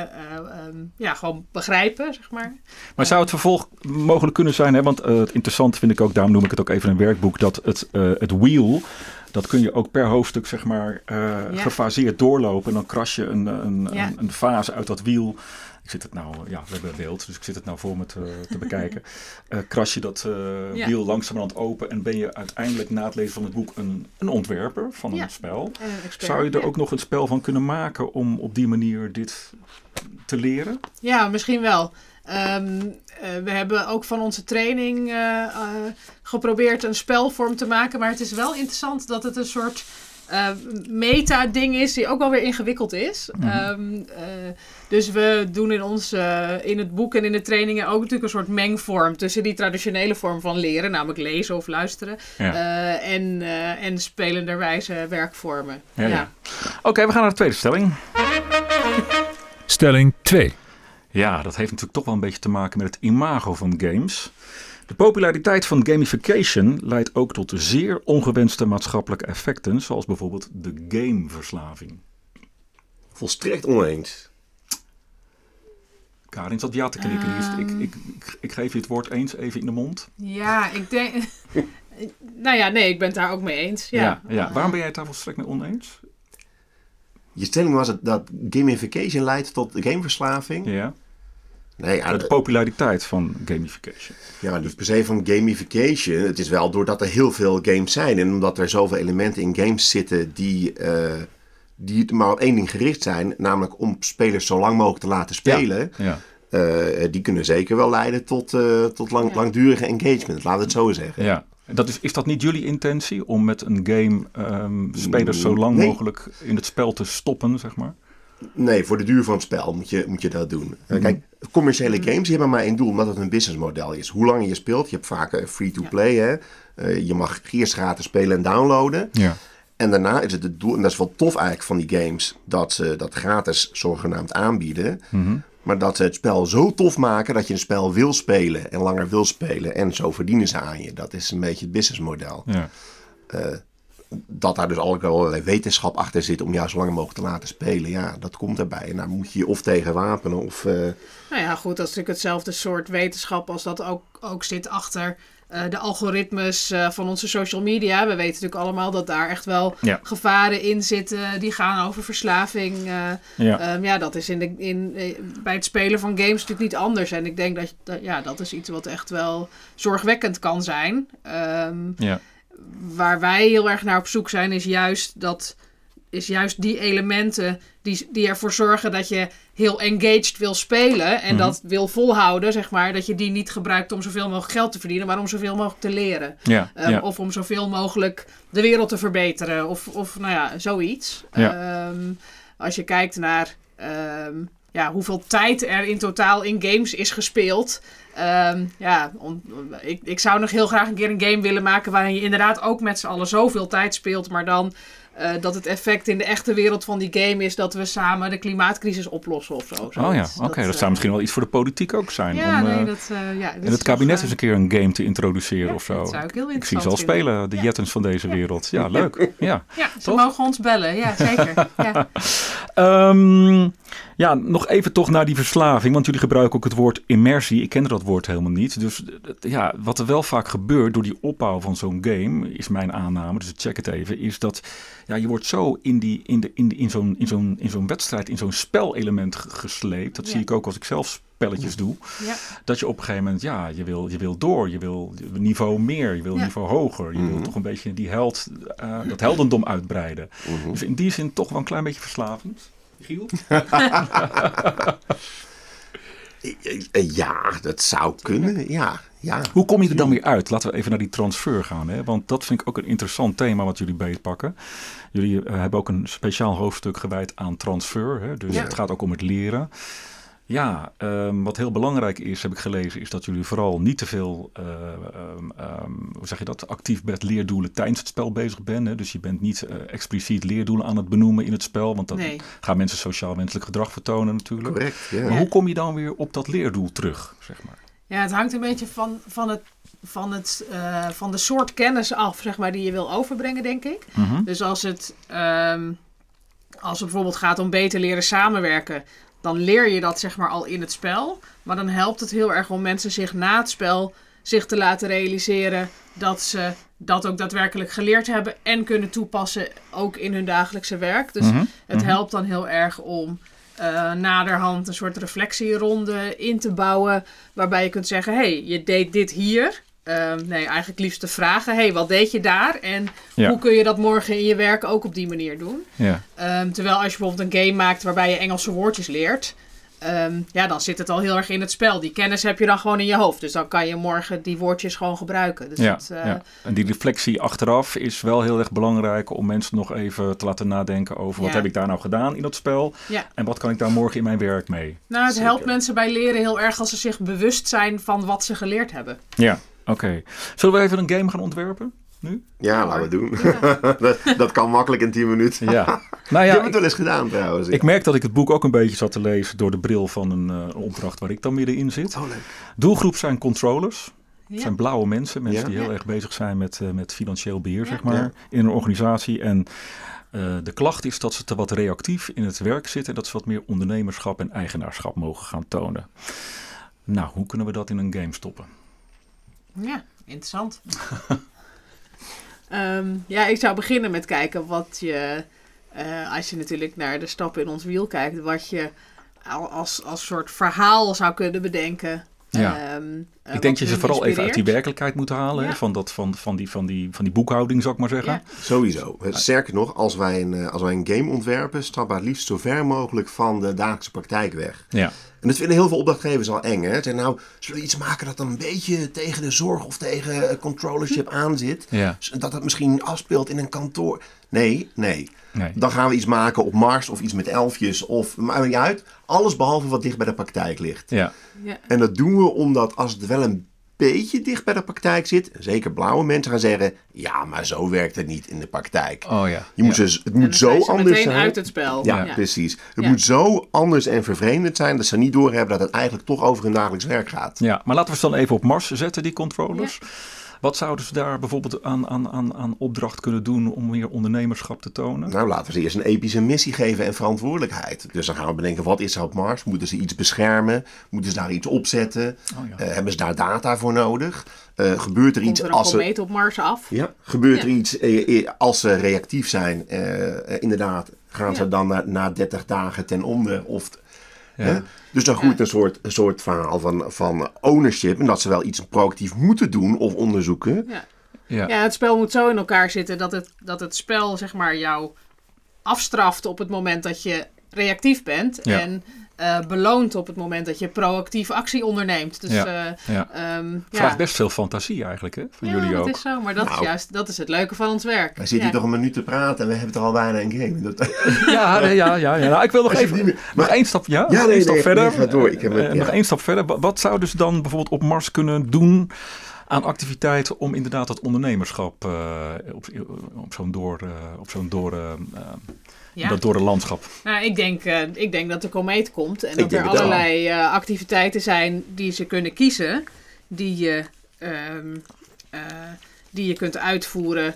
um, ja, gewoon begrijpen, zeg maar. Maar zou het vervolg mogelijk kunnen zijn, hè? want het interessant vind ik ook, daarom noem ik het ook even een werkboek, dat het, het wheel... Dat kun je ook per hoofdstuk zeg maar ja. gefaseerd doorlopen. En dan kras je een, een, ja. een, een, fase uit dat wiel. Ik zit het nou, ja, we hebben beeld, dus ik zit het nou voor me te, te bekijken. Uh, kras je dat uh, ja. wiel langzamerhand open en ben je uiteindelijk na het lezen van het boek een, een ontwerper van een spel. Een Zou je er ook nog een spel van kunnen maken om op die manier dit te leren? Ja, misschien wel. Um, uh, we hebben ook van onze training uh, uh, geprobeerd een spelvorm te maken. Maar het is wel interessant dat het een soort meta-ding is die ook wel weer ingewikkeld is. Mm -hmm. um, dus we doen in, ons, in het boek en in de trainingen ook natuurlijk een soort mengvorm tussen die traditionele vorm van leren, namelijk lezen of luisteren, ja. en, en spelenderwijze werkvormen. Ja, ja. Oké, okay, we gaan naar de tweede stelling. Stelling 2. Ja, dat heeft natuurlijk toch wel een beetje te maken met het imago van games. De populariteit van gamification leidt ook tot zeer ongewenste maatschappelijke effecten, zoals bijvoorbeeld de gameverslaving. Volstrekt oneens. Karin zat ja te knikken. Um, ik, ik, ik, ik, geef je het woord eens even in de mond. Ja, ik denk. nou ja, nee, ik ben het daar ook mee eens. Ja. Ja, ja. Waarom ben jij het daar volstrekt mee oneens? Je stelling was het dat gamification leidt tot gameverslaving. Ja. Nee, de populariteit van gamification. Ja, dus per se van gamification. Het is wel doordat er heel veel games zijn en omdat er zoveel elementen in games zitten die, uh, die maar op één ding gericht zijn, namelijk om spelers zo lang mogelijk te laten spelen. Ja. ja. Uh, die kunnen zeker wel leiden tot, uh, tot lang, ja. langdurige engagement, laten we het zo zeggen. Ja. Dat is, is dat niet jullie intentie om met een game um, spelers zo lang nee. mogelijk in het spel te stoppen, zeg maar? Nee, voor de duur van het spel moet je, moet je dat doen. Mm-hmm. Kijk, commerciële games die hebben maar één doel, omdat het een businessmodel is. Hoe langer je speelt, je hebt vaak free-to-play, ja. hè. Uh, je mag eerst gratis spelen en downloaden. Ja. En daarna is het het doel, en dat is wel tof eigenlijk van die games, dat ze dat gratis zogenaamd aanbieden. Mm-hmm. Maar dat ze het spel zo tof maken dat je een spel wil spelen en langer wil spelen. En zo verdienen ze aan je. Dat is een beetje het businessmodel. Ja. Uh, dat daar dus allerlei wetenschap achter zit om jou zo lang mogelijk te laten spelen. Ja, dat komt erbij. En daar moet je je of tegen wapenen of... Uh... Nou ja, goed, dat is natuurlijk hetzelfde soort wetenschap als dat ook, ook zit achter uh, de algoritmes uh, van onze social media. We weten natuurlijk allemaal dat daar echt wel ja. gevaren in zitten die gaan over verslaving. Uh, ja. Um, ja, dat is in de, in, bij het spelen van games natuurlijk niet anders. En ik denk dat, dat ja, dat is iets wat echt wel zorgwekkend kan zijn. Um, ja. Waar wij heel erg naar op zoek zijn, is juist dat is juist die elementen die, die ervoor zorgen dat je heel engaged wil spelen en Mhm. dat wil volhouden, zeg maar. Dat je die niet gebruikt om zoveel mogelijk geld te verdienen, maar om zoveel mogelijk te leren. Ja, Um, ja. Of om zoveel mogelijk de wereld te verbeteren. Of, of nou ja, zoiets. Ehm, als je kijkt naar ehm, ja, hoeveel tijd er in totaal in games is gespeeld. Ehm, ja, on- ik, ik zou nog heel graag een keer een game willen maken waarin je inderdaad ook met z'n allen zoveel tijd speelt, maar dan eh, dat het effect in de echte wereld van die game is dat we samen de klimaatcrisis oplossen of zo. Oh ja, oké. Dat, eh, zou misschien wel iets voor de politiek ook zijn. Ja, om, nee, eh, dat... eh, ja, is het kabinet eens een keer een game te introduceren Ja, of zo. dat zou ik heel ik zie ze al interessant spelen, de Ja. jettens van deze wereld. Ja, leuk. Ja. Ja, ze mogen ons bellen. Ja, zeker. ja. Ehm, ja, nog even toch naar die verslaving. Want jullie gebruiken ook het woord immersie. Ik kende dat woord helemaal niet. Dus eh, ja, wat er wel vaak gebeurt door die opbouw van zo'n game, is mijn aanname, dus ik check het even, is dat ja, je wordt zo in, die, in, de, in, de, in zo'n in zo'n in zo'n wedstrijd, in zo'n spelelement ge- gesleept. Dat zie ik ook als ik zelf spelletjes doe. Ja. Dat je op een gegeven moment, ja, je wil, je wil door. Je wil niveau meer, je wil Ja. niveau hoger. Je wil Mhm. toch een beetje die held, eh, dat heldendom uitbreiden. Mhm. Dus in die zin toch wel een klein beetje verslavend. Giel? Ja, dat zou kunnen. Ja, ja. Hoe kom je er dan weer uit? Laten we even naar die transfer gaan. Hè? Want dat vind ik ook een interessant thema wat jullie beetpakken. Jullie uh, hebben ook een speciaal hoofdstuk gewijd aan transfer. Hè? Dus Ja. het gaat ook om het leren. Ja, ehm, wat heel belangrijk is, heb ik gelezen, is dat jullie vooral niet te veel, ehm, hoe zeg je dat, actief met leerdoelen tijdens het spel bezig bent. Hè? Dus je bent niet eh, expliciet leerdoelen aan het benoemen in het spel, want dan Nee. gaan mensen sociaal-wenselijk gedrag vertonen natuurlijk. Correct. Ja. Maar hoe kom je dan weer op dat leerdoel terug, zeg maar? Ja, het hangt een beetje van, van, het, van, het, eh, van de soort kennis af, zeg maar, die je wil overbrengen, denk ik. Mhm. Dus als het, ehm, als het bijvoorbeeld gaat om beter leren samenwerken, dan leer je dat zeg maar al in het spel. Maar dan helpt het heel erg om mensen zich na het spel zich te laten realiseren dat ze dat ook daadwerkelijk geleerd hebben en kunnen toepassen ook in hun dagelijkse werk. Dus Mhm. het Mhm. helpt dan heel erg om eh, naderhand een soort reflectieronde in te bouwen. Waarbij je kunt zeggen: hey, je deed dit hier. Ehm, nee, eigenlijk liefst te vragen: hey, wat deed je daar? En Ja. hoe kun je dat morgen in je werk ook op die manier doen? Ja. Ehm, terwijl als je bijvoorbeeld een game maakt waarbij je Engelse woordjes leert. ehm, ja, dan zit het al heel erg in het spel. Die kennis heb je dan gewoon in je hoofd. Dus dan kan je morgen die woordjes gewoon gebruiken. Dus Ja, het, eh, ja. En die reflectie achteraf is wel heel erg belangrijk om mensen nog even te laten nadenken over wat heb ik daar nou gedaan in dat spel ja. en wat kan ik daar morgen in mijn werk mee. Nou, het Zeker. helpt mensen bij leren heel erg als ze zich bewust zijn van wat ze geleerd hebben. Ja, oké. Zullen we even een game gaan ontwerpen nu? Ja, laten we het doen. dat, dat kan makkelijk in 10 minuten. Ja. nou Ik heb ja, het wel eens gedaan trouwens. ik merk dat ik het boek ook een beetje zat te lezen door de bril van een eh, opdracht waar ik dan middenin zit. Oh, leuk. Doelgroep zijn controllers. Het Ja. zijn blauwe mensen, mensen Ja. die heel Ja. erg bezig zijn met, eh, met financieel beheer, Ja. zeg maar, Ja. in een organisatie. En eh, de klacht is dat ze te wat reactief in het werk zitten en dat ze wat meer ondernemerschap en eigenaarschap mogen gaan tonen. Nou, hoe kunnen we dat in een game stoppen? Ja, interessant. Ehm, ja, ik zou beginnen met kijken wat je, eh, als je natuurlijk naar de stappen in ons wiel kijkt, wat je al als, als soort verhaal zou kunnen bedenken. Ja. Ehm, eh, ik denk dat je hun vooral even uit die werkelijkheid moet halen, hè, van, dat, van, van, die, van, die, van die boekhouding, zou ik maar zeggen. Ja. Sowieso. Sterker nog, als wij, een, eh, als wij een game ontwerpen, stappen we het liefst zo ver mogelijk van de dagelijkse praktijk weg. Ja. En dat vinden heel veel opdrachtgevers al eng. Hè? Nou, zullen we iets maken dat dan een beetje tegen de zorg of tegen controllership aan zit? Ja. Dat het misschien afspeelt in een kantoor. Nee, nee. Nee. Dan gaan we iets maken op Mars of iets met elfjes of maakt niet uit. Alles behalve wat dicht bij de praktijk ligt. Ja. Ja. En dat doen we omdat als het wel een beetje dicht bij de praktijk zit, zeker blauwe mensen gaan zeggen, ja, maar zo werkt het niet in de praktijk. Oh ja. Je moet ja. dus, het moet zo anders meteen zijn. uit het spel. Ja, Ja. precies. Het Ja. moet zo anders en vervreemdend zijn dat ze niet doorhebben dat het eigenlijk toch over hun dagelijks werk gaat. Ja, maar laten we ze dan even op Mars zetten, die controllers. Wat zouden ze daar bijvoorbeeld aan, aan, aan, aan opdracht kunnen doen om meer ondernemerschap te tonen? Nou, laten we ze eerst een epische missie geven en verantwoordelijkheid. Dus dan gaan we bedenken, wat is er op Mars? Moeten ze iets beschermen? Moeten ze daar iets opzetten? Oh ja. Eh, hebben ze daar data voor nodig? Eh, gebeurt er Komt iets er als ze... op Mars af? Ja, gebeurt er iets eh, als ze reactief zijn? inderdaad, gaan ze dan na, na 30 dagen ten onder? Of. Hè? Dus dan groeit een, soort, een soort verhaal van, van ownership. En dat ze wel iets proactief moeten doen of onderzoeken. Ja. Ja. Ja, het spel moet zo in elkaar zitten dat het, dat het spel zeg maar jou afstraft op het moment dat je reactief bent. Ja. En eh, beloont op het moment dat je proactief actie onderneemt. Dus Ja. eh, Ja. ehm, ja. Vraagt best veel fantasie eigenlijk, hè? Van ja, jullie dat ook. is zo. Maar dat is Nou. juist dat is het leuke van ons werk. Wij zitten Ja. hier toch een minuut te praten en we hebben toch al bijna een game. Dat, Ja, nee, ja, ja, ja. Nou, ik wil nog Als even nog één stap, ja, Ja, nog nee, één stap nee, verder. nee, ga door. Ik heb het- Eh, ja. Nog één stap verder. Wa- Wat zouden ze dan bijvoorbeeld op Mars kunnen doen aan activiteiten om inderdaad dat ondernemerschap eh, op, op zo'n door, eh, op zo'n door, Ja. dat door landschap? Nou, ik denk, ik denk dat de komeet komt en dat er allerlei activiteiten zijn die ze kunnen kiezen, die je, ehm, eh, die je kunt uitvoeren.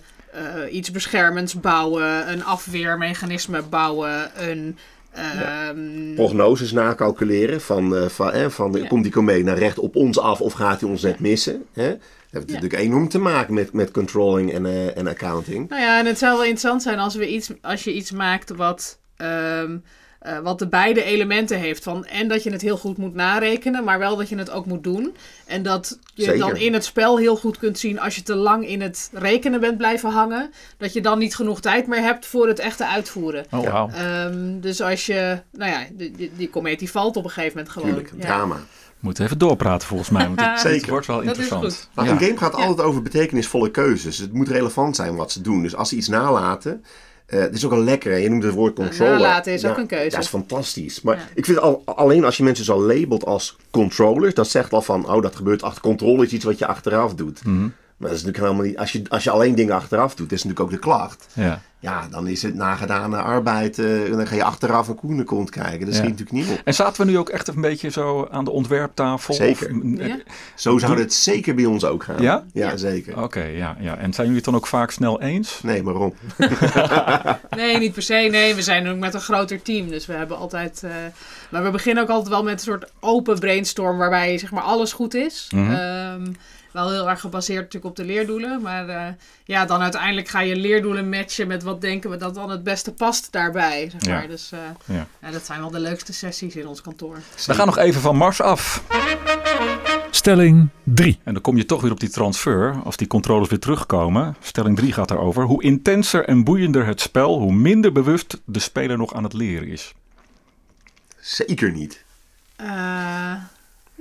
Iets beschermends bouwen, een afweermechanisme bouwen, een. Ehm, prognoses nakalculeren van, eh, van, eh, van Ja. komt die komeet naar recht op ons af of gaat hij ons net missen? Hè? Dat heeft Ja. natuurlijk enorm te maken met, met controlling en, eh, en accounting. Nou ja, en het zou wel interessant zijn als, we iets, als je iets maakt wat, ehm, eh, wat de beide elementen heeft. Van, en dat je het heel goed moet narekenen, maar wel dat je het ook moet doen. En dat je Zeker. dan in het spel heel goed kunt zien als je te lang in het rekenen bent blijven hangen. Dat je dan niet genoeg tijd meer hebt voor het echte uitvoeren. Oh, wauw. Ehm, dus als je, nou ja, die, die, die komeet die valt op een gegeven moment gewoon. Tuurlijk, Ja. drama. We moeten even doorpraten volgens mij, want het, Zeker. het wordt wel interessant. Maar Ja. een game gaat altijd over betekenisvolle keuzes. Het moet relevant zijn wat ze doen. Dus als ze iets nalaten, eh het is ook wel lekker. hè. Je noemt het woord controller. nalaten is ook een keuze. Dat is fantastisch. Maar Ja. ik vind al, alleen als je mensen zo labelt als controllers, dat zegt al van, oh dat gebeurt achter controle is iets wat je achteraf doet. Mhm. Maar dat is natuurlijk helemaal niet, als je, als je alleen dingen achteraf doet, dat is natuurlijk ook de klacht. Ja. Ja, dan is het nagedane arbeid, eh, dan ga je achteraf een koene kont kijken. Dat Ja. schiet natuurlijk niet op. En zaten we nu ook echt een beetje zo aan de ontwerptafel? Zeker. Of- Ja. Zo zou het zeker bij ons ook gaan. Ja? Ja, Ja. zeker. Oké, ja, ja. En zijn jullie het dan ook vaak snel eens? Nee, maar Ron. Nee, niet per se. Nee, we zijn ook met een groter team. Dus we hebben altijd. eh, maar we beginnen ook altijd wel met een soort open brainstorm. waarbij zeg maar alles goed is. Mhm. Ehm, wel heel erg gebaseerd natuurlijk op de leerdoelen. Maar eh, ja, dan uiteindelijk ga je leerdoelen matchen met wat denken we dat dan het beste past daarbij. Zeg Ja. maar. Dus eh, Ja. ja, dat zijn wel de leukste sessies in ons kantoor. We gaan nog even van Mars af. Stelling 3. En dan kom je toch weer op die transfer, als die controles weer terugkomen. Stelling 3 gaat daarover. Hoe intenser en boeiender het spel, hoe minder bewust de speler nog aan het leren is. Zeker niet. Eh,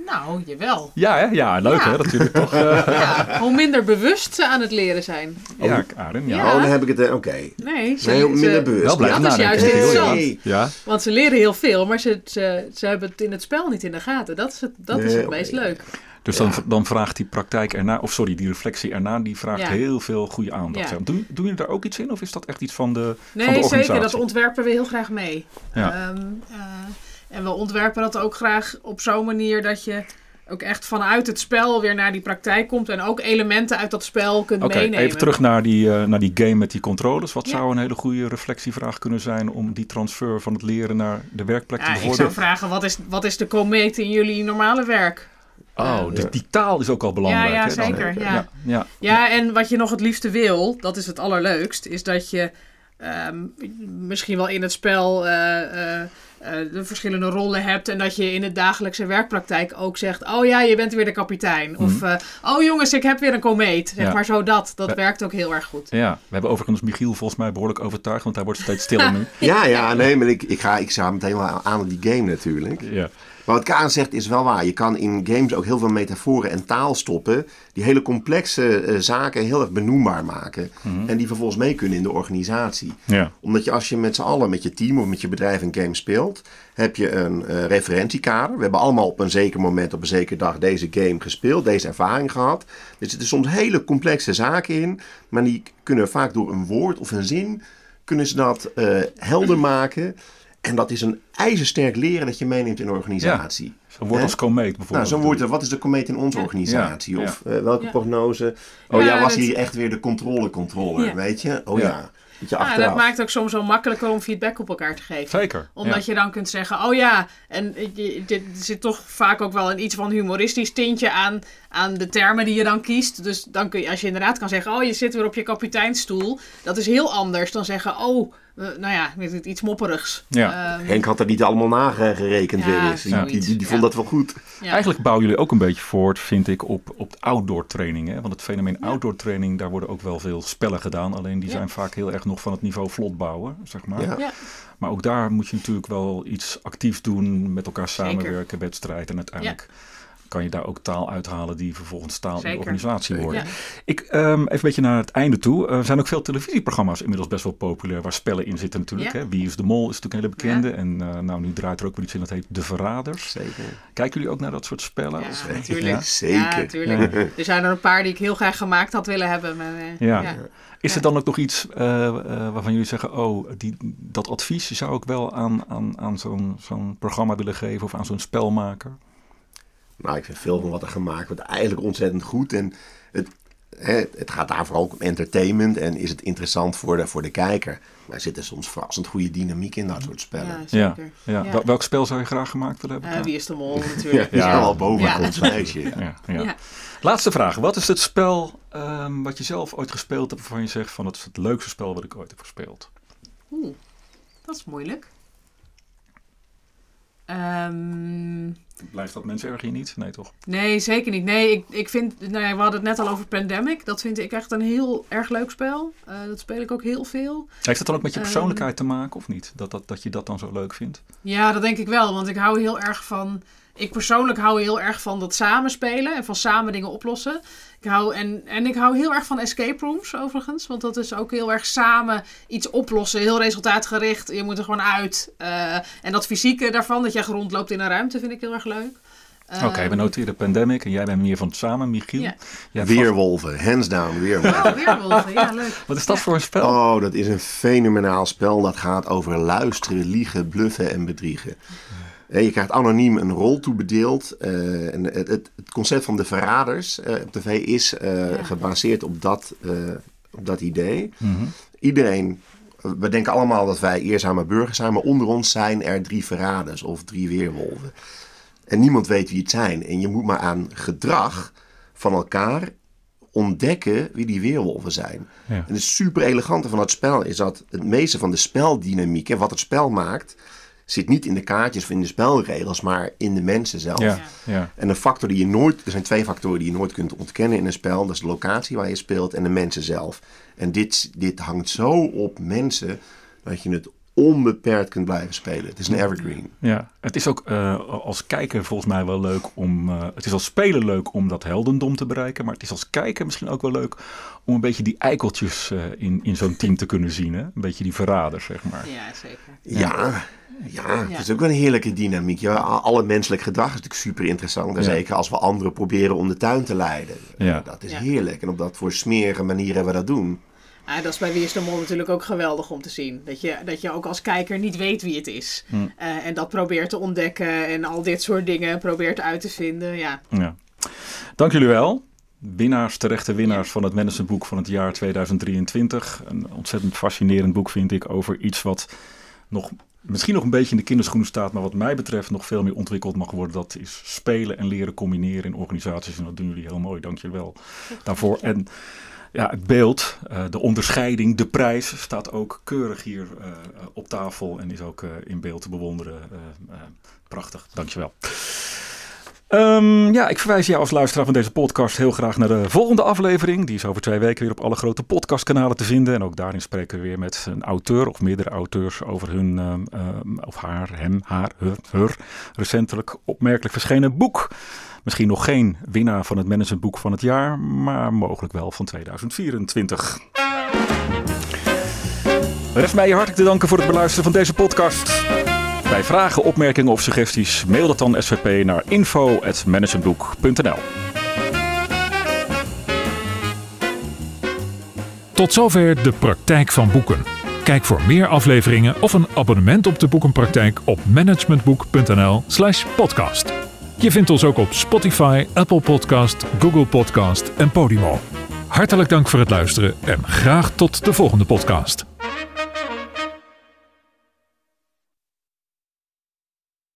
nou, jawel. Ja, hè? ja leuk Ja. hè, natuurlijk toch. eh, Ja, hoe minder bewust ze aan het leren zijn. ja, Karen, ja. Ja. Oh, dan heb ik het... eh, Oké. Nee, ze, Nee, minder bewust. Wel blijven dat is juist heel interessant. Ja, Want ze leren heel veel, maar ze, ze, ze hebben het in het spel niet in de gaten. Dat is het, dat is Nee, het meest leuk. dus dan, dan vraagt die praktijk erna, of sorry, die reflectie erna, die vraagt Ja. heel veel goede aandacht. Ja. Doen, doen jullie daar ook iets in of is dat echt iets van de, van de Nee, zeker. Dat ontwerpen we heel graag mee. Ja. Ehm, eh, en we ontwerpen dat ook graag op zo'n manier dat je ook echt vanuit het spel weer naar die praktijk komt. En ook elementen uit dat spel kunt Oké, meenemen. even terug naar die, eh, naar die game met die controllers. Wat Ja. zou een hele goede reflectievraag kunnen zijn om die transfer van het leren naar de werkplek Ja, te ik zou bevorderen? vragen, wat is, wat is de komeet in jullie normale werk? Oh, dus die taal is ook al belangrijk. Ja, ja, hè, zeker, ja. ja, ja. Ja, en wat je nog het liefste wil, dat is het allerleukst, is dat je ehm, misschien wel in het spel eh, eh, de verschillende rollen hebt en dat je in de dagelijkse werkpraktijk ook zegt, oh ja, je bent weer de kapitein. Of, eh, oh jongens, ik heb weer een komeet. Zeg Mhm. Ja. maar zo dat. Dat werkt ook heel erg goed. Ja, we hebben overigens Michiel volgens mij behoorlijk overtuigd, want hij wordt steeds stiller nu. Ja, ja, nee, maar ik, ik, ga, ik ga meteen wel aan op die game natuurlijk. Ja, Maar wat Karen zegt is wel waar. Je kan in games ook heel veel metaforen en taal stoppen. Die hele complexe eh, zaken heel erg benoembaar maken. En die vervolgens mee kunnen in de organisatie. ja. Omdat je als je met z'n allen, met je team of met je bedrijf een game speelt, heb je een eh, referentiekader. We hebben allemaal op een zeker moment, op een zekere dag deze game gespeeld, deze ervaring gehad. Dus Er zitten soms hele complexe zaken in, maar die kunnen vaak door een woord of een zin, kunnen ze dat eh, helder maken. En dat is een ijzersterk leren dat je meeneemt in een organisatie. Zo'n woord als komeet bijvoorbeeld. Nou, zo'n woord, wat is de komeet in onze organisatie? Ja, Of eh, welke Ja. prognose? Oh Ja, ja, was dat- hier echt weer de controle-controller, Ja. weet je? Oh Ja. ja, dat Ja, maakt ook soms wel makkelijker om feedback op elkaar te geven. Zeker. Omdat ja. je dan kunt zeggen, oh ja, en je- dit- er zit toch vaak ook wel een iets van humoristisch tintje aan, aan de termen die je dan kiest. Dus dan kun je, als je inderdaad kan zeggen, oh je zit weer op je kapiteinstoel. Dat is heel anders dan zeggen, oh, eh, nou ja, met het iets mopperigs. Ja. Ehm, Henk had er niet allemaal nagerekend Ja, weer eens. Die, die, die, die vond Ja. dat wel goed. ja. Eigenlijk bouwen jullie ook een beetje voort, vind ik, op, op outdoor training. Hè? Want het fenomeen outdoor training, daar worden ook wel veel spellen gedaan. Alleen die Ja. zijn vaak heel erg nog van het niveau vlot bouwen, zeg maar. Ja. Ja. Maar ook daar moet je natuurlijk wel iets actiefs doen, met elkaar Zeker. samenwerken, wedstrijd. En uiteindelijk kan je daar ook taal uithalen die vervolgens taal in de organisatie. Ja. Ik, ehm, even een beetje naar het einde toe. Er zijn ook veel televisieprogramma's inmiddels best wel populair waar spellen in zitten natuurlijk. Ja. Hè? Wie is de Mol is natuurlijk een hele bekende. En eh, nou, nu draait er ook weer iets in dat heet De Verraders. Zeker. Kijken jullie ook naar dat soort spellen? Ja, natuurlijk. Ja. Ja, Zeker. natuurlijk. Er zijn er een paar die ik heel graag gemaakt had willen hebben. Maar, eh, Ja. ja. Is er dan ook nog iets eh, eh, waarvan jullie zeggen, oh, die, dat advies zou ik wel aan, aan, aan zo'n zo'n programma willen geven of aan zo'n spelmaker? Nou, ik vind veel van wat er gemaakt wordt eigenlijk ontzettend goed. En het, hè, het gaat daar vooral ook om entertainment. En is het interessant voor de, voor de kijker. Maar er zit er soms verrassend goede dynamiek in dat soort spellen. Ja, Ja, zeker. ja. Ja. Wel- Welk spel zou je graag gemaakt willen hebben? Eh, wie is de mol Ja, natuurlijk. Ja. wel al boven Ja. ons lijstje. Ja, ja. Ja. Laatste vraag. Wat is het spel ehm, wat je zelf ooit gespeeld hebt waarvan je zegt van het is het leukste spel wat ik ooit heb gespeeld? Oeh, dat is moeilijk. Ehm, Blijft dat mensen erg hier niet? Nee, toch? nee, zeker niet. Nee, ik, ik vind, nou ja, we hadden het net al over Pandemic. Dat vind ik echt een heel erg leuk spel. Eh, dat speel ik ook heel veel. Heeft het dan ook met je Ehm. persoonlijkheid te maken of niet? Dat, dat, dat je dat dan zo leuk vindt? Ja, dat denk ik wel. Want ik hou heel erg van. Ik persoonlijk hou heel erg van dat samenspelen en van samen dingen oplossen. Ik hou, en, en ik hou heel erg van escape rooms overigens. Want dat is ook heel erg samen iets oplossen. Heel resultaatgericht. Je moet er gewoon uit. Eh, en dat fysieke daarvan, dat je rondloopt in een ruimte, vind ik heel erg leuk. Oké, Ehm, we noteren Pandemic en jij bent meer van het samen, Michiel. Jij Weerwolven, hands down, weerwolven. Oh, weerwolven. Ja, leuk. Wat is dat Ja. voor een spel? Oh, dat is een fenomenaal spel. Dat gaat over luisteren, liegen, bluffen en bedriegen. Je krijgt anoniem een rol toebedeeld. eh en het, het, het concept van de verraders eh, op tv is eh, Ja. gebaseerd op dat, eh, op dat idee. Mhm. Iedereen, we denken allemaal dat wij eerzame burgers zijn, maar onder ons zijn er drie verraders of drie weerwolven. En niemand weet wie het zijn. En je moet maar aan gedrag van elkaar ontdekken wie die weerwolven zijn. Ja. En het super elegante van het spel is dat het meeste van de speldynamiek en wat het spel maakt, zit niet in de kaartjes of in de spelregels, maar in de mensen zelf. Ja, ja. En een factor die je nooit, er zijn twee factoren die je nooit kunt ontkennen in een spel. Dat is de locatie waar je speelt en de mensen zelf. En dit, dit hangt zo op mensen dat je het onbeperkt kunt blijven spelen. Het is een evergreen. Ja, het is ook eh, als kijker volgens mij wel leuk om. eh, het is als speler leuk om dat heldendom te bereiken. Maar het is als kijker misschien ook wel leuk om een beetje die eikeltjes eh, in, in zo'n team te kunnen zien. Hè? Een beetje die verraders, zeg maar. Ja, zeker. Ja, ja, het Ja. is ook wel een heerlijke dynamiek. Ja, alle menselijk gedrag is natuurlijk super interessant. En zeker als we anderen proberen om de tuin te leiden. Ja. Dat is heerlijk. En op dat voor smerige manieren we dat doen. Ja, dat is bij Wie is de Mol natuurlijk ook geweldig om te zien. Dat je, dat je ook als kijker niet weet wie het is. Hm. Eh, en dat probeert te ontdekken en al dit soort dingen probeert uit te vinden. Ja, Ja. Dank jullie wel. Winnaars, terechte winnaars van het managementboek van het jaar 2023. Een ontzettend fascinerend boek vind ik over iets wat nog misschien nog een beetje in de kinderschoenen staat, maar wat mij betreft nog veel meer ontwikkeld mag worden. Dat is spelen en leren combineren in organisaties. En dat doen jullie heel mooi. Dank je wel daarvoor. En ja, het beeld, eh, de onderscheiding, de prijs staat ook keurig hier eh, op tafel en is ook eh, in beeld te bewonderen. Prachtig, dankjewel. Ehm ja, ik verwijs jou als luisteraar van deze podcast heel graag naar de volgende aflevering. Die is over twee weken weer op alle grote podcastkanalen te vinden. En ook daarin spreken we weer met een auteur of meerdere auteurs over hun, ehm, ehm, of haar, hem, haar, her, her, recentelijk opmerkelijk verschenen boek. Misschien nog geen winnaar van het managementboek van het jaar, maar mogelijk wel van 2024. Rest mij je hartelijk te danken voor het beluisteren van deze podcast. Bij vragen, opmerkingen of suggesties mail dat dan SVP naar info.managementboek.nl. Tot zover de praktijk van boeken. Kijk voor meer afleveringen of een abonnement op de boekenpraktijk op managementboek.nl/slash podcast. Je vindt ons ook op Spotify, Apple Podcast, Google Podcast en Podimo. Hartelijk dank voor het luisteren en graag tot de volgende podcast.